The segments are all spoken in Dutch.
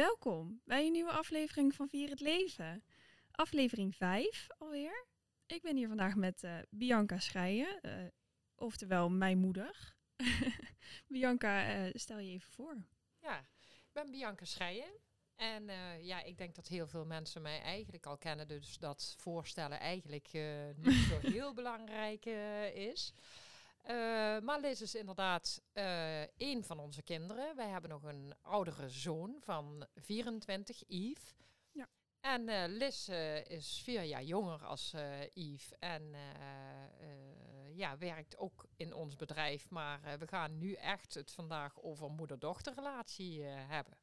Welkom bij een nieuwe aflevering van Vier het Leven. Aflevering 5 alweer. Ik ben hier vandaag met uh, Bianca Schrijen, uh, oftewel mijn moeder. Bianca, uh, stel je even voor. Ja, ik ben Bianca Schrijen. En ja, ik denk dat heel veel mensen mij eigenlijk al kennen, dus dat voorstellen eigenlijk niet zo heel belangrijk is. Uh, maar Liz is inderdaad uh, één van onze kinderen. Wij hebben nog een oudere zoon van 24, Yves. Ja. En uh, Liz is vier jaar jonger als Yves. En ja, werkt ook in ons bedrijf. Maar we gaan nu echt het vandaag over moeder-dochterrelatie hebben.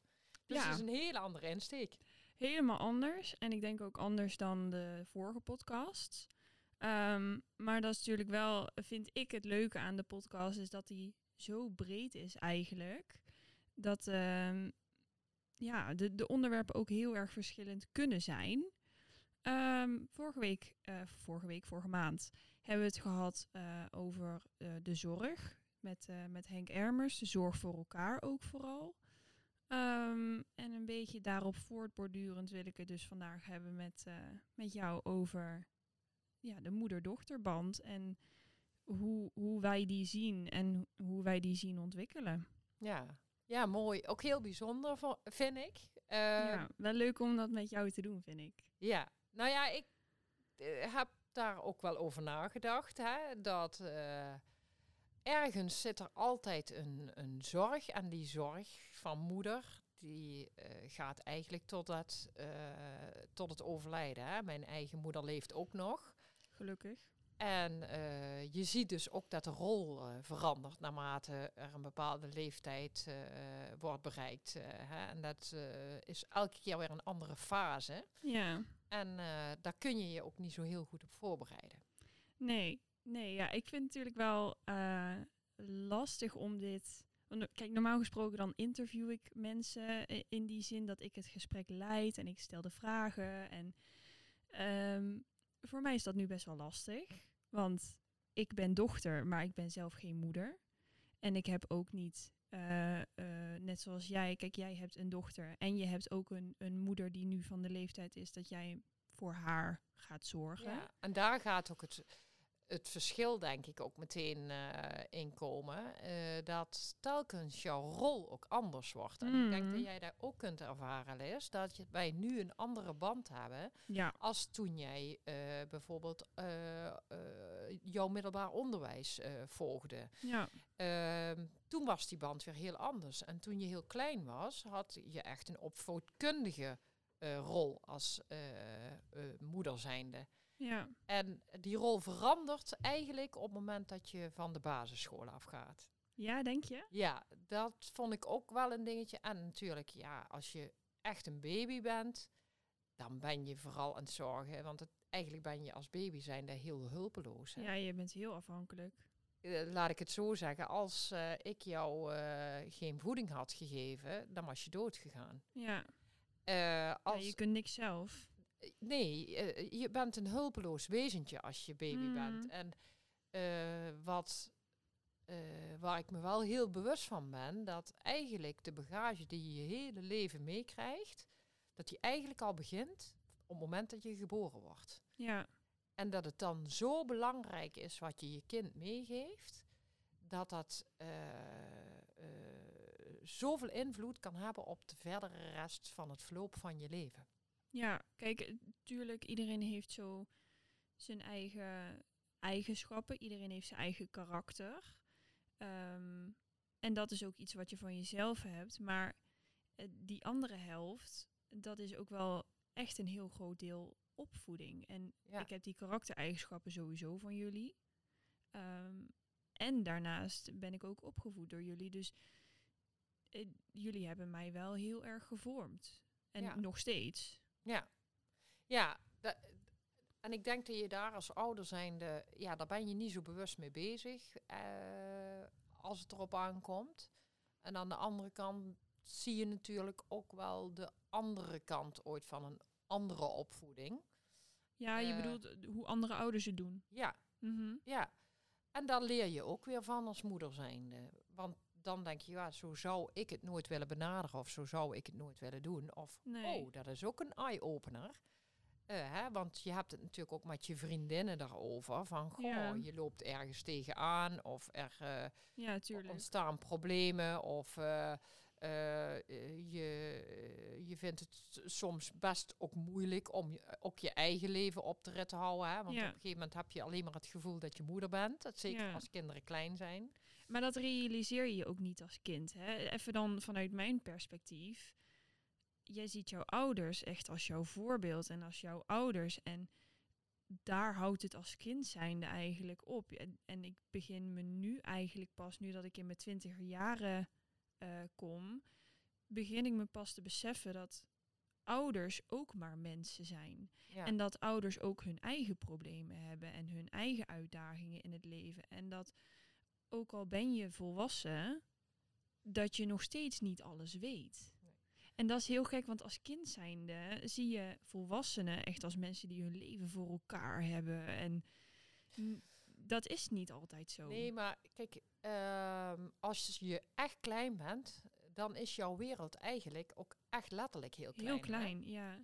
Dus ja. het is een hele andere insteek. Helemaal anders. En ik denk ook anders dan de vorige podcast. Um, maar dat is natuurlijk wel, vind ik het leuke aan de podcast, is dat die zo breed is eigenlijk. Dat um, ja, de, de onderwerpen ook heel erg verschillend kunnen zijn. Um, vorige week, uh, vorige week, vorige maand, hebben we het gehad uh, over uh, de zorg met, met Henk Ermers. De zorg voor elkaar ook vooral. En een beetje daarop voortbordurend wil ik het dus vandaag hebben met, met jou over ja, de moeder-dochterband en hoe, hoe wij die zien en hoe wij die zien ontwikkelen. Ja, ja mooi. Ook heel bijzonder, vind ik. Uh, ja, wel leuk om dat met jou te doen, vind ik. Ja, nou ja, ik uh, heb daar ook wel over nagedacht. Hè, dat uh, ergens zit er altijd een, een zorg. En die zorg van moeder, die uh, gaat eigenlijk tot het, uh, tot het overlijden. Hè. Mijn eigen moeder leeft ook nog. Gelukkig. En uh, je ziet dus ook dat de rol uh, verandert naarmate er een bepaalde leeftijd uh, wordt bereikt. Hè? En dat is elke keer weer een andere fase. Ja. En daar kun je je ook niet zo heel goed op voorbereiden. Nee, nee ja, ik vind het natuurlijk wel lastig om dit. Kijk, normaal gesproken dan interview ik mensen in die zin dat ik het gesprek leid en ik stel de vragen. En um, voor mij is dat nu best wel lastig. Want ik ben dochter, maar ik ben zelf geen moeder. En ik heb ook niet, uh, uh, net zoals jij, kijk, jij hebt een dochter en je hebt ook een, een moeder die nu van de leeftijd is dat jij voor haar gaat zorgen. Ja, en daar gaat ook het, het verschil denk ik ook meteen uh, in komen. Uh, dat telkens jouw rol ook anders wordt. En mm. ik denk dat mm. jij daar ook kunt ervaren, Liz. Dat je, wij nu een andere band hebben. Ja. Als toen jij uh, bijvoorbeeld jouw middelbaar onderwijs volgde. Ja. Ehm, toen was die band weer heel anders. En toen je heel klein was, had je echt een opvoedkundige rol als moeder zijnde. Ja. En die rol verandert eigenlijk op het moment dat je van de basisschool afgaat. Ja, denk je? Ja, dat vond ik ook wel een dingetje. En natuurlijk, ja, als je echt een baby bent, dan ben je vooral aan het zorgen. Want het, eigenlijk ben je als baby zijnde heel hulpeloos. Hè? Ja, je bent heel afhankelijk. Uh, laat ik het zo zeggen, als uh, ik jou uh, geen voeding had gegeven, dan was je dood gegaan. Ja. als, ja, je kunt niks zelf nee, uh, je bent een hulpeloos wezentje als je baby mm. bent. En uh, wat, uh, waar ik me wel heel bewust van ben, dat eigenlijk de bagage die je je hele leven meekrijgt, dat die eigenlijk al begint op het moment dat je geboren wordt. Ja. En dat het dan zo belangrijk is wat je je kind meegeeft, dat dat zoveel invloed kan hebben op de verdere rest van het verloop van je leven. Ja, kijk, natuurlijk, iedereen heeft zo zijn eigen eigenschappen. Iedereen heeft zijn eigen karakter. Um, en dat is ook iets wat je van jezelf hebt. Maar uh, die andere helft, dat is ook wel echt een heel groot deel opvoeding. En ja. ik heb die karaktereigenschappen sowieso van jullie. Um, en daarnaast ben ik ook opgevoed door jullie. Dus uh, jullie hebben mij wel heel erg gevormd. En ja. nog steeds. Ja, ja. Dat, en ik denk dat je daar als ouder zijnde, ja, daar ben je niet zo bewust mee bezig uh, als het erop aankomt. En aan de andere kant zie je natuurlijk ook wel de andere kant ooit van een andere opvoeding. Ja, je uh, bedoelt hoe andere ouders het doen. Ja, mm -hmm. ja. En daar leer je ook weer van als moeder zijnde. Want dan denk je, ja, zo zou ik het nooit willen benaderen of zo zou ik het nooit willen doen. Of, Nee. oh, dat is ook een eye-opener. Eh, hè, want je hebt het natuurlijk ook met je vriendinnen daarover. Van, goh, Ja. je loopt ergens tegenaan of er eh, Ja, ontstaan problemen of eh, je, je vindt het soms best ook moeilijk om je- ook je eigen leven op de rit te houden. Hè? Want Ja. op een gegeven moment heb je alleen maar het gevoel dat je moeder bent. Dat zeker Ja. als kinderen klein zijn. Maar dat realiseer je ook niet als kind. Hè? Even dan vanuit mijn perspectief. Jij ziet jouw ouders echt als jouw voorbeeld en als jouw ouders. En daar houdt het als kind zijnde eigenlijk op. En, en ik begin me nu eigenlijk pas, nu dat ik in mijn twintiger jaren eh, kom, begin ik me pas te beseffen dat ouders ook maar mensen zijn. Ja. En dat ouders ook hun eigen problemen hebben en hun eigen uitdagingen in het leven. En dat ook al ben je volwassen, dat je nog steeds niet alles weet. Nee. En dat is heel gek, want als kind zijnde zie je volwassenen echt als mensen die hun leven voor elkaar hebben. En dat is niet altijd zo. Nee, maar kijk, ehm, als je echt klein bent, dan is jouw wereld eigenlijk ook echt letterlijk heel klein. heel hè? klein, ja.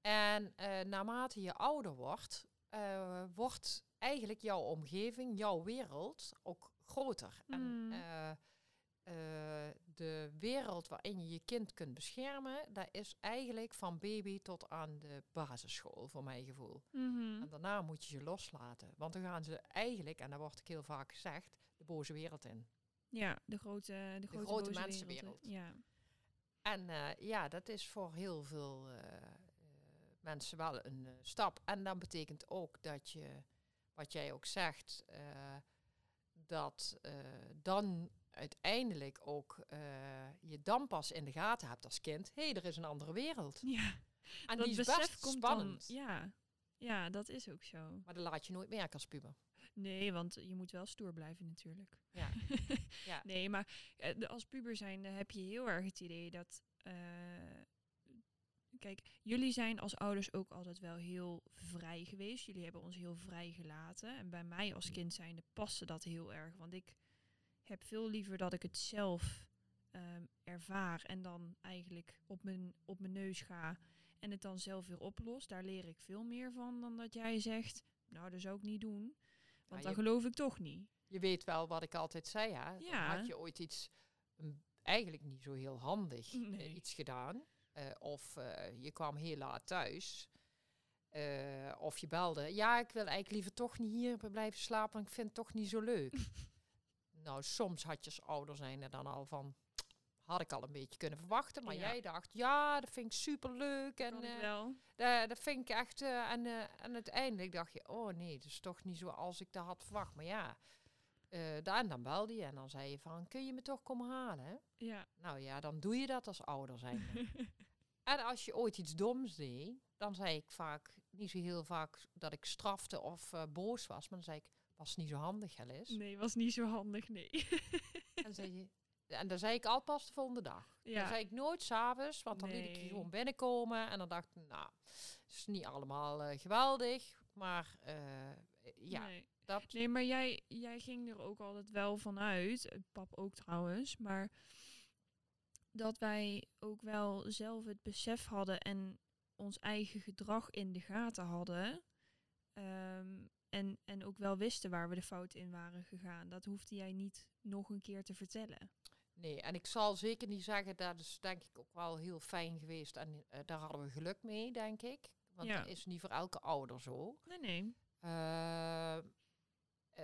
En eh, naarmate je ouder wordt, eh, wordt eigenlijk jouw omgeving, jouw wereld ook groter. Mm. En eh, eh, de wereld waarin je je kind kunt beschermen, dat is eigenlijk van baby tot aan de basisschool, voor mijn gevoel. Mhm. En daarna moet je ze loslaten. Want dan gaan ze eigenlijk, en dat wordt ook heel vaak gezegd, de boze wereld in. Ja, de grote, de grote, grote boze mensenwereld. wereld, Ja. En eh, ja, dat is voor heel veel mensen wel een stap. En dat betekent ook dat je, wat jij ook zegt, dat eh, dan uiteindelijk ook eh, je dan pas in de gaten hebt als kind. Hé, hey, er is een andere wereld. ja. En dat die is besef best komt spannend. dan. Ja. ja, dat is ook zo. Maar dat laat je nooit merken als puber. Nee, want je moet wel stoer blijven natuurlijk. Ja. Ja. Nee, maar eh, als puber zijnde heb je heel erg het idee dat... kijk, jullie zijn als ouders ook altijd wel heel vrij geweest. Jullie hebben ons heel vrij gelaten. En bij mij als kind zijnde paste dat heel erg. Want ik heb veel liever dat ik het zelf ehm, ervaar en dan eigenlijk op mijn, op mijn neus ga en het dan zelf weer oplos. Daar leer ik veel meer van dan dat jij zegt, nou dat zou ik niet doen. Want Ja, dat je- geloof ik toch niet. Je weet wel wat ik altijd zei, hè? Ja. Had je ooit iets mm, eigenlijk niet zo heel handig Nee. iets gedaan, eh, of eh, je kwam heel laat thuis, eh, of je belde, ja, ik wil eigenlijk liever toch niet hier blijven slapen, want ik vind het toch niet zo leuk. nou, soms had je als ouder zijn er dan al van, had ik al een beetje kunnen verwachten, maar Ja. jij dacht, ja, dat vind ik superleuk en dat, dat vind ik echt. en, en uiteindelijk dacht je, oh nee, dat is toch niet zoals ik dat had verwacht. Maar ja, da- en dan belde je en dan zei je van, kun je me toch komen halen? Ja. Nou ja, dan doe je dat als ouder zijn. en als je ooit iets doms deed, dan zei ik vaak, niet zo heel vaak dat ik strafte of eh, boos was. Maar dan zei ik, was niet zo handig, Alice. Nee, was niet zo handig, nee. En, zei je, en dan zei ik al pas de volgende dag. Dan ja. zei ik nooit s'avonds, want dan liet ik je gewoon binnenkomen. En dan dacht ik, nou, het is niet allemaal eh, geweldig. Maar eh, ja, Nee. dat... Nee, maar jij, jij ging er ook altijd wel vanuit, pap ook trouwens, maar dat wij ook wel zelf het besef hadden en ons eigen gedrag in de gaten hadden. Ehm, en, en ook wel wisten waar we de fout in waren gegaan. Dat hoefde jij niet nog een keer te vertellen. Nee, en ik zal zeker niet zeggen, dat is denk ik ook wel heel fijn geweest. En eh, daar hadden we geluk mee, denk ik. Want Ja. dat is niet voor elke ouder zo. Nee, nee. Eh, eh,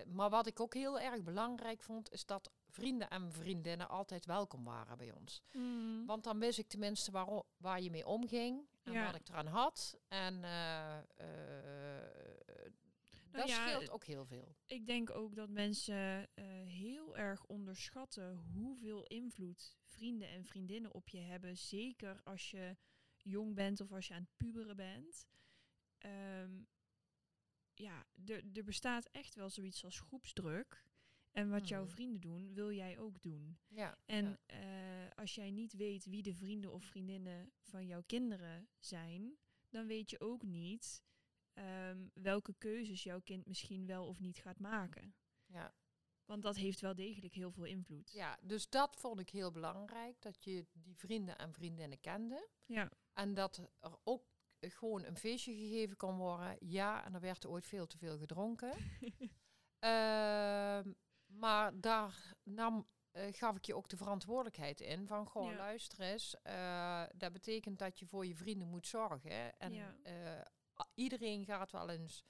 maar wat ik ook heel erg belangrijk vond, is dat vrienden en vriendinnen altijd welkom waren bij ons. Mm. Want dan wist ik tenminste waar, waar je mee omging en Ja. wat ik eraan had. En eh, eh, dat ja, scheelt ook heel veel. Ik denk ook dat mensen eh, heel erg onderschatten hoeveel invloed vrienden en vriendinnen op je hebben. Zeker als je jong bent of als je aan het puberen bent. Ehm, ja, er bestaat echt wel zoiets als groepsdruk. En wat jouw Mhm. vrienden doen, wil jij ook doen. Ja, En ja. eh, als jij niet weet wie de vrienden of vriendinnen van jouw kinderen zijn, dan weet je ook niet ehm, welke keuzes jouw kind misschien wel of niet gaat maken. ja. Want dat heeft wel degelijk heel veel invloed. Ja, dus dat vond ik heel belangrijk. Dat je die vrienden en vriendinnen kende. Ja, En dat er ook gewoon een feestje gegeven kon worden. Ja, en er werd ooit veel te veel gedronken. Ehm, maar daar nam, eh, gaf ik je ook de verantwoordelijkheid in. Van, goh, Ja. luister eens. eh, dat betekent dat je voor je vrienden moet zorgen. En Ja. eh, iedereen gaat wel eens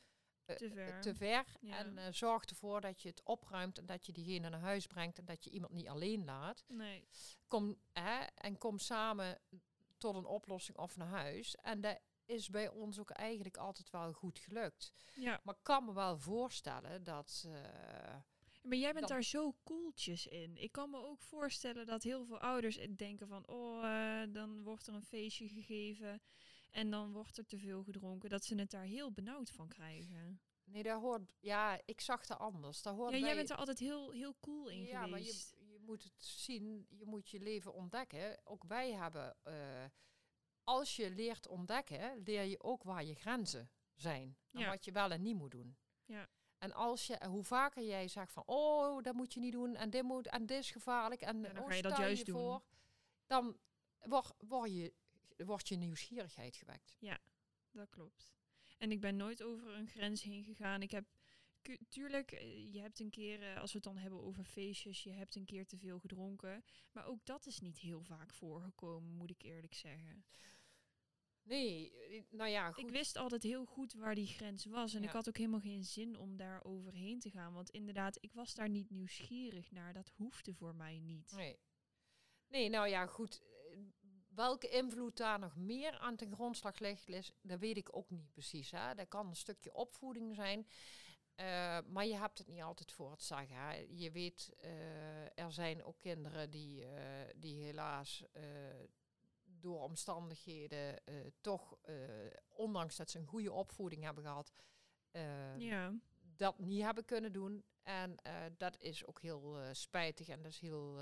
Te ver. te ver. Ja. En zorg ervoor dat je het opruimt en dat je diegene naar huis brengt. En dat je iemand niet alleen laat. nee. Kom, hè, en kom samen tot een oplossing of naar huis. En dat is bij ons ook eigenlijk altijd wel goed gelukt. Ja, Maar ik kan me wel voorstellen dat... maar jij bent Dan- daar zo koeltjes in. Ik kan me ook voorstellen dat heel veel ouders denken van... oh, eh, dan wordt er een feestje gegeven en dan wordt er te veel gedronken. Dat ze het daar heel benauwd van krijgen. nee, daar hoort... Ja, ik zag het anders. Daar hoort Ja, jij bent er altijd heel, heel cool in ja, maar je, je moet het zien. Je moet je leven ontdekken. Ook wij hebben... eh, als je leert ontdekken, leer je ook waar je grenzen zijn. En Ja. wat je wel en niet moet doen. Ja. En als je, hoe vaker jij zegt van, oh, dat moet je niet doen, en dit moet, en dit is gevaarlijk, en Ja, dan oh, ga je dat juist doen. voor, dan word, word je, wordt je nieuwsgierigheid gewekt. Dat klopt. En ik ben nooit over een grens heen gegaan. Ik heb, tuurlijk, eh, je hebt een keer, eh, als we het dan hebben over feestjes, je hebt een keer te veel gedronken. Maar ook dat is niet heel vaak voorgekomen, moet ik eerlijk zeggen. Nee, eh, nou ja, goed. Ik wist altijd heel goed waar die grens was. En ik had ook helemaal geen zin om daar overheen te gaan. Want inderdaad, ik was daar niet nieuwsgierig naar. Dat hoefde voor mij niet. Nee. Nee, nou ja, goed. eh, Welke invloed daar nog meer aan ten grondslag ligt, dat weet ik ook niet precies. Hè. Dat kan een stukje opvoeding zijn. eh, maar je hebt het niet altijd voor het zeggen. Hè. Je weet, er zijn ook kinderen die, die helaas door omstandigheden eh, toch, eh, ondanks dat ze een goede opvoeding hebben gehad, eh, Ja, dat niet hebben kunnen doen. En eh, dat is ook heel spijtig en dat is heel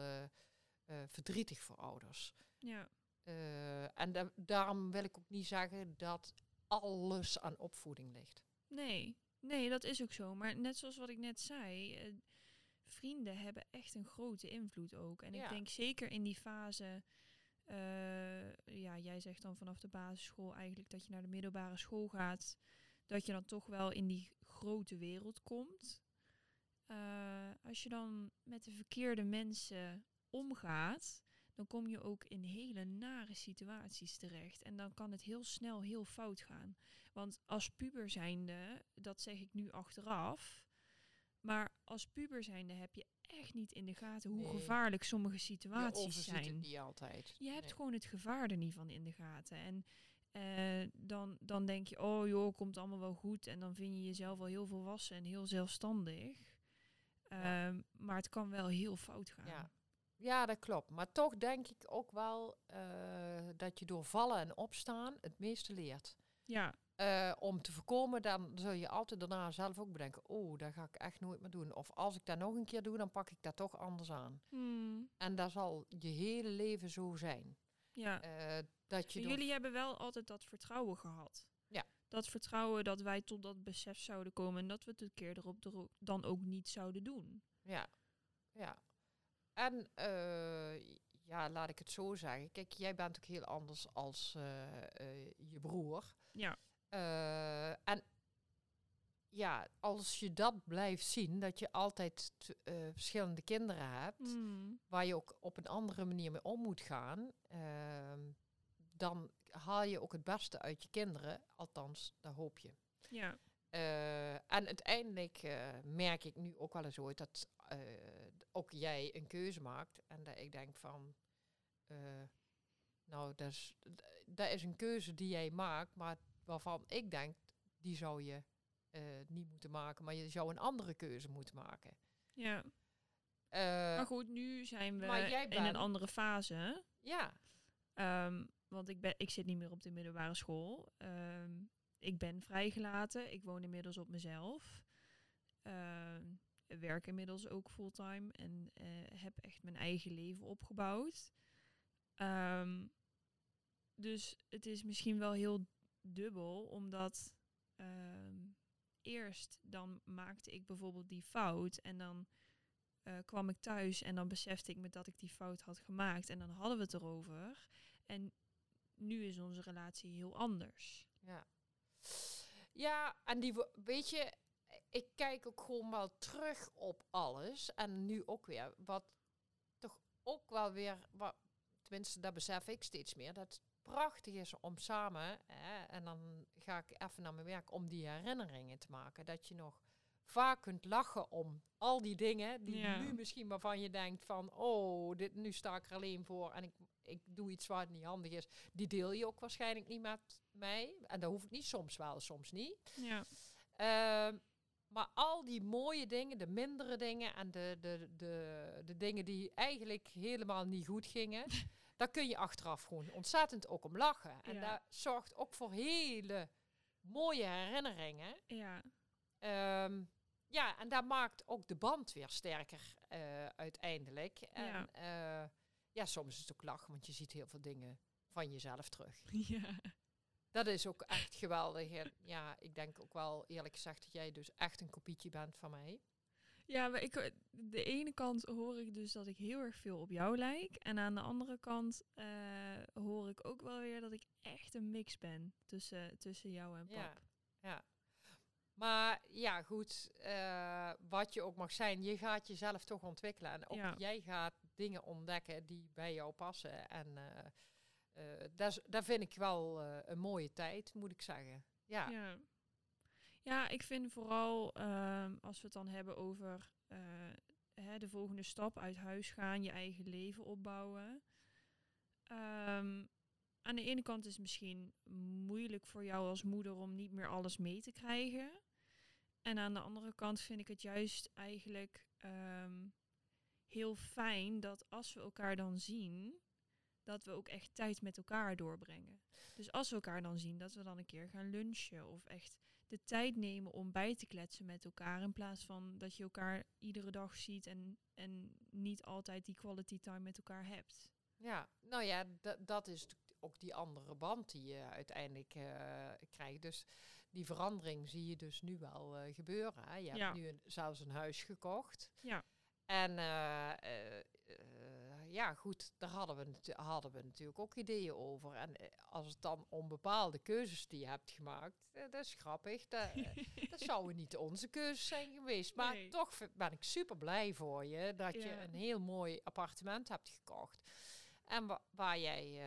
verdrietig voor ouders. ja, en da- daarom wil ik ook niet zeggen dat alles aan opvoeding ligt. nee. Nee, dat is ook zo. Maar net zoals wat ik net zei, vrienden hebben echt een grote invloed ook. En Ja. ik denk zeker in die fase, eh, ja, jij zegt dan vanaf de basisschool eigenlijk dat je naar de middelbare school gaat, dat je dan toch wel in die grote wereld komt. Eh, als je dan met de verkeerde mensen omgaat, dan kom je ook in hele nare situaties terecht. En dan kan het heel snel heel fout gaan. Want als puber zijnde, dat zeg ik nu achteraf, maar als puber zijnde heb je echt niet in de gaten hoe Nee. gevaarlijk sommige situaties het zijn. niet altijd. Je hebt Nee. gewoon het gevaar er niet van in de gaten. En eh, dan, dan denk je, oh joh, komt allemaal wel goed. En dan vind je jezelf wel heel volwassen en heel zelfstandig. Ja. Ehm, maar het kan wel heel fout gaan. Ja. ja, dat klopt. Maar toch denk ik ook wel eh, dat je door vallen en opstaan het meeste leert. Ja, Eh, om te voorkomen, dan zul je altijd daarna zelf ook bedenken, oh, dat ga ik echt nooit meer doen. Of als ik dat nog een keer doe, dan pak ik dat toch anders aan. Hmm, En dat zal je hele leven zo zijn. ja. Eh, dat je jullie hebben wel altijd dat vertrouwen gehad. Ja. Dat vertrouwen dat wij tot dat besef zouden komen en dat we het een keer erop dan ook niet zouden doen. Ja, ja. En eh, ja, laat ik het zo zeggen. Kijk, jij bent ook heel anders als je broer. Ja. Eh, en ja, als je dat blijft zien, dat je altijd eh, verschillende kinderen hebt, Hmm, waar je ook op een andere manier mee om moet gaan, ehm, dan haal je ook het beste uit je kinderen. Althans, dat hoop je. Ja, Eh, en uiteindelijk merk ik nu ook wel eens ooit dat ook jij een keuze maakt. En dat ik denk van, nou, dat is, dat is een keuze die jij maakt, maar waarvan ik denk, die zou je eh, niet moeten maken, maar je zou een andere keuze moeten maken. ja. Eh, maar goed, nu zijn we in een andere fase. ja, Ehm, want ik, ben, ik zit niet meer op de middelbare school. Ehm, ik ben vrijgelaten. Ik woon inmiddels op mezelf. Ehm, werk inmiddels ook fulltime en eh, heb echt mijn eigen leven opgebouwd. Dus het is misschien wel heel dubbel, omdat ehm, eerst dan maakte ik bijvoorbeeld die fout en dan eh, kwam ik thuis en dan besefte ik me dat ik die fout had gemaakt. En dan hadden we het erover. En nu is onze relatie heel anders. Ja. Ja, en die, weet je, ik kijk ook gewoon wel terug op alles. En nu ook weer, wat toch ook wel weer, wat, tenminste dat besef ik steeds meer, dat prachtig is om samen, hè, en dan ga ik even naar mijn werk, om die herinneringen te maken. Dat je nog vaak kunt lachen om al die dingen die Ja. nu misschien waarvan je denkt van, oh, dit, nu sta ik er alleen voor en ik, ik doe iets wat niet handig is. Die deel je ook waarschijnlijk niet met mij. En dat hoef ik niet, soms wel, soms niet. Ja, Ehm, maar al die mooie dingen, de mindere dingen en de, de, de, de dingen die eigenlijk helemaal niet goed gingen, daar kun je achteraf gewoon ontzettend ook om lachen. En dat zorgt ook voor hele mooie herinneringen. ja, Ehm, ja, en dat maakt ook de band weer sterker eh, uiteindelijk. En Ja. ja. ja, soms is het ook lachen, want je ziet heel veel dingen van jezelf terug. ja. Dat is ook echt geweldig. En ja, ik denk ook wel eerlijk gezegd dat jij dus echt een kopietje bent van mij. Ja, maar ik, de ene kant hoor ik dus dat ik heel erg veel op jou lijk. En aan de andere kant eh, hoor ik ook wel weer dat ik echt een mix ben tussen, tussen jou en pap. Ja, ja. Maar ja, goed, eh, wat je ook mag zijn, je gaat jezelf toch ontwikkelen. En ook Ja. jij gaat dingen ontdekken die bij jou passen. En eh eh, dat, dat vind ik wel een mooie tijd, moet ik zeggen. Ja, Ja. Ja, ik vind vooral ehm, als we het dan hebben over eh, hè, de volgende stap uit huis gaan, je eigen leven opbouwen. Ehm, aan de ene kant is het misschien moeilijk voor jou als moeder om niet meer alles mee te krijgen. En aan de andere kant vind ik het juist eigenlijk ehm, heel fijn dat als we elkaar dan zien, dat we ook echt tijd met elkaar doorbrengen. Dus als we elkaar dan zien, dat we dan een keer gaan lunchen of echt de tijd nemen om bij te kletsen met elkaar. In plaats van dat je elkaar iedere dag ziet en, en niet altijd die quality time met elkaar hebt. ja. nou ja, da- dat is ook die andere band die je uiteindelijk eh, krijgt. Dus die verandering zie je dus nu wel eh, gebeuren. Hè. Je Ja. hebt nu een, zelfs een huis gekocht. Ja. En eh, ja, goed, daar hadden we, hadden we natuurlijk ook ideeën over. En eh, als het dan om bepaalde keuzes die je hebt gemaakt, eh, dat is grappig. Dat, eh, dat zouden niet onze keuzes zijn geweest. Maar Nee. toch ben ik super blij voor je dat je een heel mooi appartement hebt gekocht. En wa- waar jij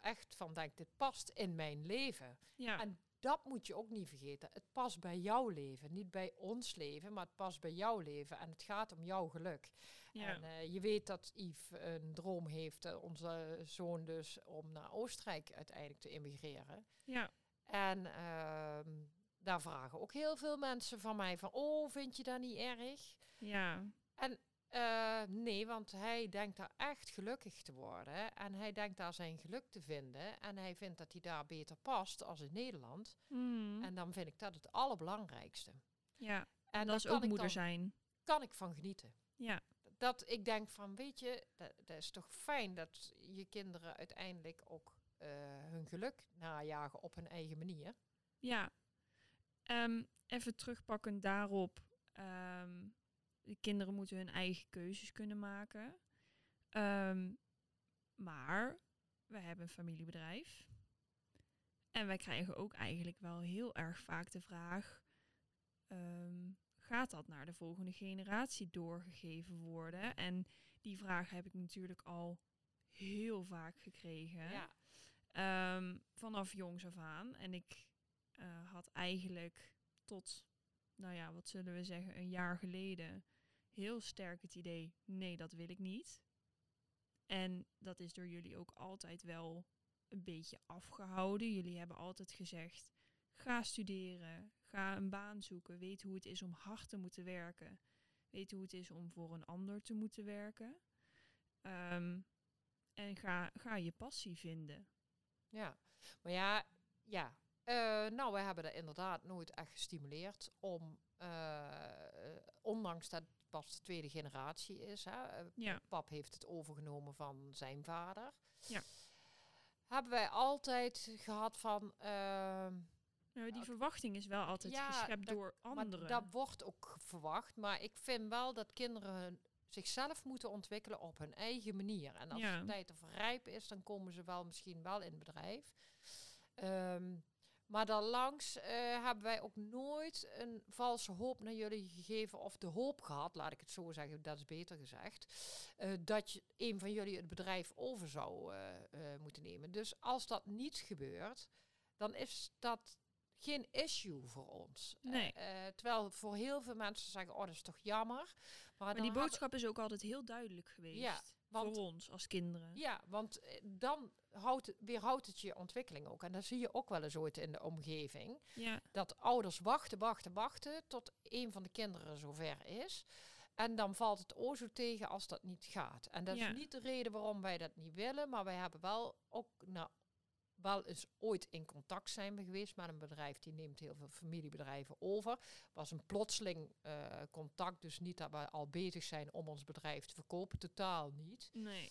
echt van denkt, dit past in mijn leven. Ja, En dat moet je ook niet vergeten. Het past bij jouw leven. Niet bij ons leven, maar het past bij jouw leven. En het gaat om jouw geluk. Ja, En eh, je weet dat Yves een droom heeft, eh, onze zoon dus, om naar Oostenrijk uiteindelijk te immigreren. ja, En ehm, daar vragen ook heel veel mensen van mij van, oh, vind je dat niet erg? ja, Eh, nee, want hij denkt daar echt gelukkig te worden. En hij denkt daar zijn geluk te vinden. En hij vindt dat hij daar beter past als in Nederland. Mm. En dan vind ik dat het allerbelangrijkste. ja. En En dat is ook moeder dan- zijn. Kan ik van genieten. Ja, Dat ik denk van, weet je, dat, is toch fijn dat je kinderen uiteindelijk ook eh, hun geluk najagen op hun eigen manier. ja. Ehm, even terugpakken daarop. ehm, de kinderen moeten hun eigen keuzes kunnen maken. Ehm, maar we hebben een familiebedrijf. En wij krijgen ook eigenlijk wel heel erg vaak de vraag: gaat dat naar de volgende generatie doorgegeven worden? En die vraag heb ik natuurlijk al heel vaak gekregen. Ja. Ehm, vanaf jongs af aan. En ik eh, had eigenlijk tot, nou ja, wat zullen we zeggen, een jaar geleden heel sterk het idee: nee, dat wil ik niet. En dat is door jullie ook altijd wel een beetje afgehouden. Jullie hebben altijd gezegd: ga studeren, ga een baan zoeken, weet hoe het is om hard te moeten werken, weet hoe het is om voor een ander te moeten werken. Ehm, en ga, ga je passie vinden. Ja, maar ja, ja. Eh, nou, we hebben dat inderdaad nooit echt gestimuleerd om, eh, ondanks dat het pas de tweede generatie is, hè, eh, Ja. pap heeft het overgenomen van zijn vader. Ja. Hebben wij altijd gehad van, ehm, Nou die verwachting is wel altijd Ja, geschept dat- door anderen. dat wordt ook verwacht. Maar ik vind wel dat kinderen zichzelf moeten ontwikkelen op hun eigen manier. En als Ja. de tijd er rijp is, dan komen ze wel misschien wel in het bedrijf. Ehm, maar daarlangs eh hebben wij ook nooit een valse hoop naar jullie gegeven. Of de hoop gehad, laat ik het zo zeggen, dat is beter gezegd. eh, dat je, een van jullie het bedrijf over zou eh, moeten nemen. Dus als dat niet gebeurt, dan is dat geen issue voor ons. Eh, Nee. eh, terwijl voor heel veel mensen zeggen, oh dat is toch jammer. Maar, die boodschap is ook altijd heel duidelijk geweest. Ja, want- voor ons als kinderen. Ja, want eh, dan houdt het, weerhoudt het je ontwikkeling ook. En dat zie je ook wel eens ooit in de omgeving. Ja, Dat ouders wachten, wachten, wachten tot een van de kinderen zover is. En dan valt het o zo tegen als dat niet gaat. En dat Ja. is niet de reden waarom wij dat niet willen. Maar wij hebben wel ook nou, wel eens ooit in contact zijn we geweest met een bedrijf. Die neemt heel veel familiebedrijven over. was een plotseling eh, contact. Dus niet dat we al bezig zijn om ons bedrijf te verkopen. Totaal niet. nee.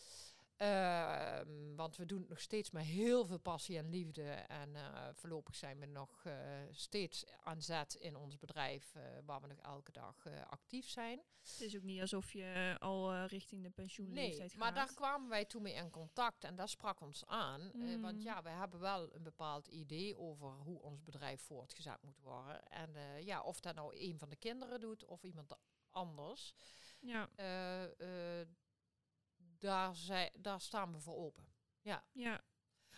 Ehm, want we doen het nog steeds met heel veel passie en liefde. En eh, voorlopig zijn we nog eh, steeds aan zet in ons bedrijf, eh, waar we nog elke dag actief zijn. Het is ook niet alsof je al richting de pensioenleeftijd Nee, maar daar gaat. kwamen wij toen mee in contact en dat sprak ons aan. eh, want Mm. ja, we hebben wel een bepaald idee over hoe ons bedrijf voortgezet moet worden. En ja, of dat nou een van de kinderen doet of iemand anders. Ja, daar, zij, daar staan we voor open. ja,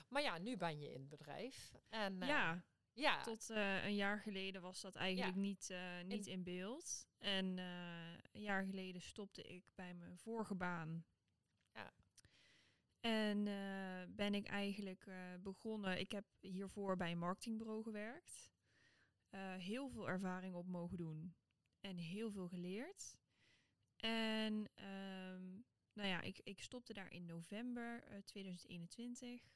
Maar ja, nu ben je in het bedrijf. En, eh, ja. ja, Tot eh, een jaar geleden was dat eigenlijk niet, eh, niet in beeld. En een jaar geleden stopte ik bij mijn vorige baan. Ja. En ben ik eigenlijk begonnen. Ik heb hiervoor bij een marketingbureau gewerkt. Heel veel ervaring op mogen doen. En heel veel geleerd. En ehm, nou ja, ik, ik stopte daar in november eh, 2021.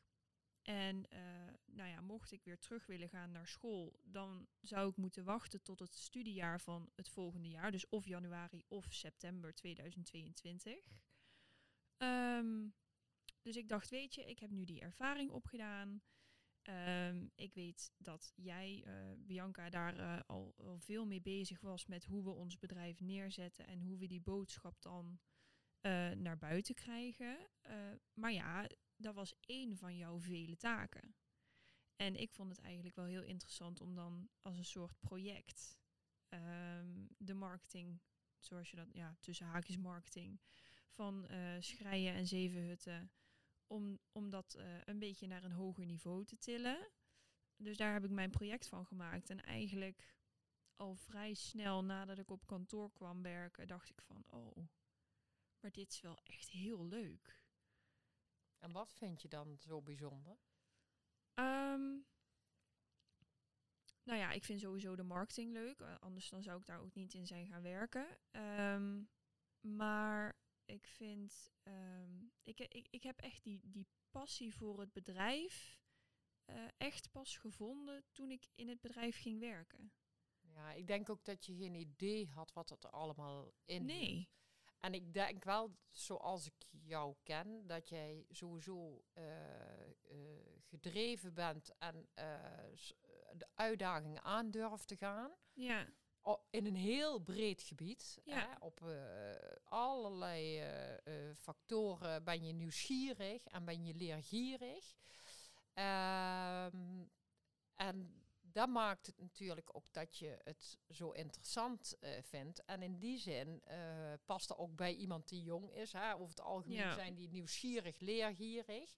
En eh, nou ja, mocht ik weer terug willen gaan naar school, dan zou ik moeten wachten tot het studiejaar van het volgende jaar. Dus of januari of september 2022. Ehm, dus ik dacht, weet je, ik heb nu die ervaring opgedaan. Ehm, ik weet dat jij, eh, Bianca, daar eh, al, al veel mee bezig was met hoe we ons bedrijf neerzetten en hoe we die boodschap dan eh, naar buiten krijgen. Eh, maar ja, dat was één van jouw vele taken. En ik vond het eigenlijk wel heel interessant om dan als een soort project ehm, de marketing, zoals je dat, ja, tussen haakjes marketing, van eh Schrijen en Zevenhutten, om, om dat een beetje naar een hoger niveau te tillen. Dus daar heb ik mijn project van gemaakt. En eigenlijk al vrij snel nadat ik op kantoor kwam werken, dacht ik van, oh, maar dit is wel echt heel leuk. en wat vind je dan zo bijzonder? Ehm, nou ja, ik vind sowieso de marketing leuk. eh, anders dan zou ik daar ook niet in zijn gaan werken. Ehm, maar ik vind, ehm, ik, ik, ik heb echt die, die passie voor het bedrijf eh, echt pas gevonden toen ik in het bedrijf ging werken. Ja, ik denk ook dat je geen idee had wat het er allemaal in. Nee. En ik denk wel, zoals ik jou ken, dat jij sowieso eh, eh, gedreven bent en eh, de uitdagingen aan durft te gaan. Ja, in een heel breed gebied. Ja. Hè, op allerlei factoren ben je nieuwsgierig en ben je leergierig. Ehm, en dat maakt het natuurlijk ook dat je het zo interessant eh, vindt. En in die zin eh, past er ook bij iemand die jong is. Hè. Over het algemeen Ja. zijn die nieuwsgierig, leergierig.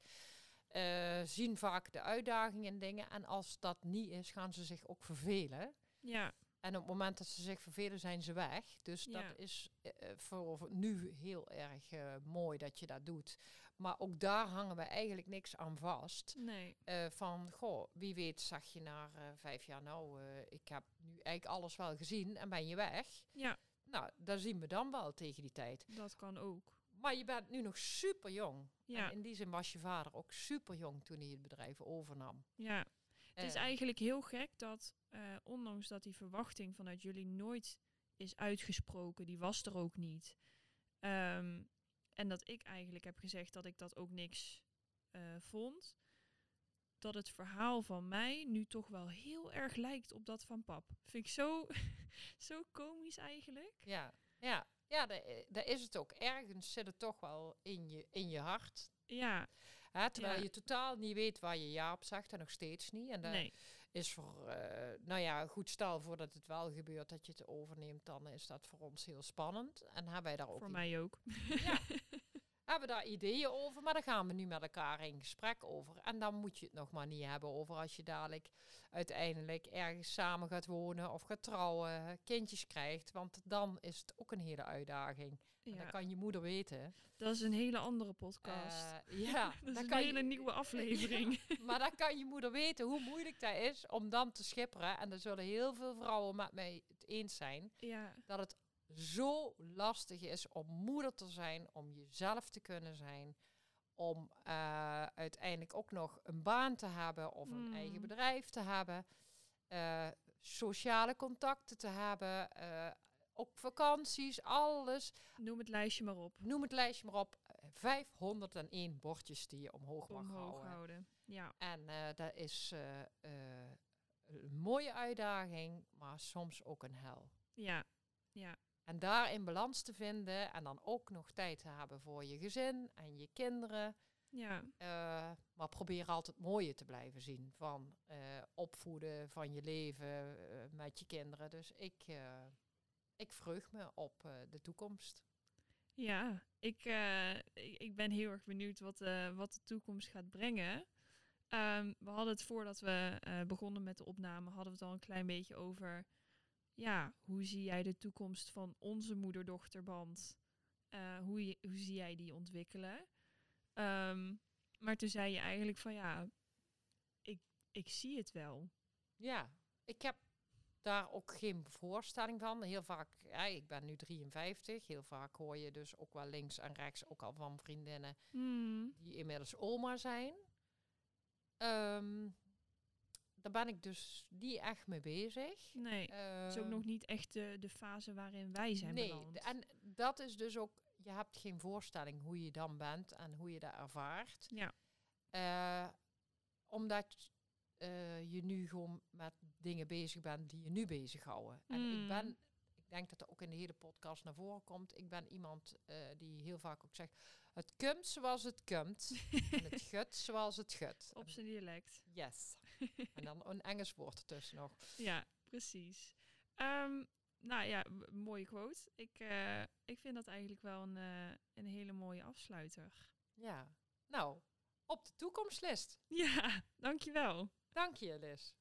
eh, zien vaak de uitdagingen en dingen. En als dat niet is, gaan ze zich ook vervelen. ja, En op het moment dat ze zich vervelen, zijn ze weg. Dus Ja. dat is eh, eh, voor nu heel erg eh, mooi dat je dat doet. Maar ook daar hangen we eigenlijk niks aan vast. nee. Van, goh, wie weet zag je na vijf jaar, nou, ik heb nu eigenlijk alles wel gezien en ben je weg. Ja, Nou, daar zien we dan wel tegen die tijd. dat kan ook. Maar je bent nu nog super jong. Ja, En in die zin was je vader ook super jong toen hij het bedrijf overnam. ja. Het is Eh, eigenlijk heel gek dat, eh, ondanks dat die verwachting vanuit jullie nooit is uitgesproken, die was er ook niet. Ehm, en dat ik eigenlijk heb gezegd dat ik dat ook niks eh, vond. dat het verhaal van mij nu toch wel heel erg lijkt op dat van pap. Vind ik zo, zo komisch eigenlijk. Ja, ja. Ja, daar, daar is het ook. Ergens zit het toch wel in je, in je hart. Ja, Hè, terwijl Ja. je totaal niet weet waar je ja op zegt en nog steeds niet. En dat nee. is voor, eh, nou ja, goed stel voordat het wel gebeurt dat je het overneemt, dan is dat voor ons heel spannend. En hebben wij daar ook Voor mij ook. Ja. hebben daar ideeën over, maar daar gaan we nu met elkaar in gesprek over. En dan moet je het nog maar niet hebben over als je dadelijk uiteindelijk ergens samen gaat wonen of gaat trouwen, kindjes krijgt. Want dan is het ook een hele uitdaging. Ja, dat kan je moeder weten. dat is een hele andere podcast. Eh, ja, dat is dan een kan hele je, nieuwe aflevering. maar dan kan je moeder weten hoe moeilijk dat is om dan te schipperen. En er zullen heel veel vrouwen met mij het eens zijn ja, dat het zo lastig is om moeder te zijn, om jezelf te kunnen zijn, om eh, uiteindelijk ook nog een baan te hebben of een Mm. eigen bedrijf te hebben, eh, sociale contacten te hebben, eh, op vakanties, alles. noem het lijstje maar op. Noem het lijstje maar op. eh, 501 bordjes die je omhoog mag houden. houden. Ja, En eh, dat is eh, eh, een mooie uitdaging, maar soms ook een hel. ja, ja. En daar in balans te vinden en dan ook nog tijd te hebben voor je gezin en je kinderen. Ja, maar probeer altijd mooie te blijven zien van opvoeden, van je leven met je kinderen. Dus ik, ik vreug me op eh, de toekomst. ja. Ik, eh, ik, ik ben heel erg benieuwd wat, eh, wat de toekomst gaat brengen. Ehm, we hadden het voordat we begonnen met de opname, hadden we het al een klein beetje over. Ja, hoe zie jij de toekomst van onze moeder-dochterband? Hoe, je, hoe zie jij die ontwikkelen? Ehm, maar toen zei je eigenlijk van ja, ik, ik zie het wel. Ja, ik heb daar ook geen voorstelling van. Heel vaak, ja, ik ben nu 53, heel vaak hoor je dus ook wel links en rechts ook al van vriendinnen Hmm, die inmiddels oma zijn. Ehm, daar ben ik dus niet echt mee bezig. Nee, het is ook Ehm, nog niet echt de, de fase waarin wij zijn nee, beland. en dat is dus ook, je hebt geen voorstelling hoe je dan bent en hoe je dat ervaart. Ja, Eh, omdat eh, je nu gewoon met dingen bezig bent die je nu bezighouden. En ik Mm. ben, ik denk dat er ook in de hele podcast naar voren komt, ik ben iemand eh, die heel vaak ook zegt, het kumt zoals het kumt en het gut zoals het gut. op zijn dialect. Yes. en dan een Engels woord ertussen nog. Ja, precies. Ehm, nou ja, mooie quote. Ik, eh, ik vind dat eigenlijk wel een, eh, een hele mooie afsluiter. Ja. Nou, op de toekomstlist. Ja, dankjewel. Dank je, Liz.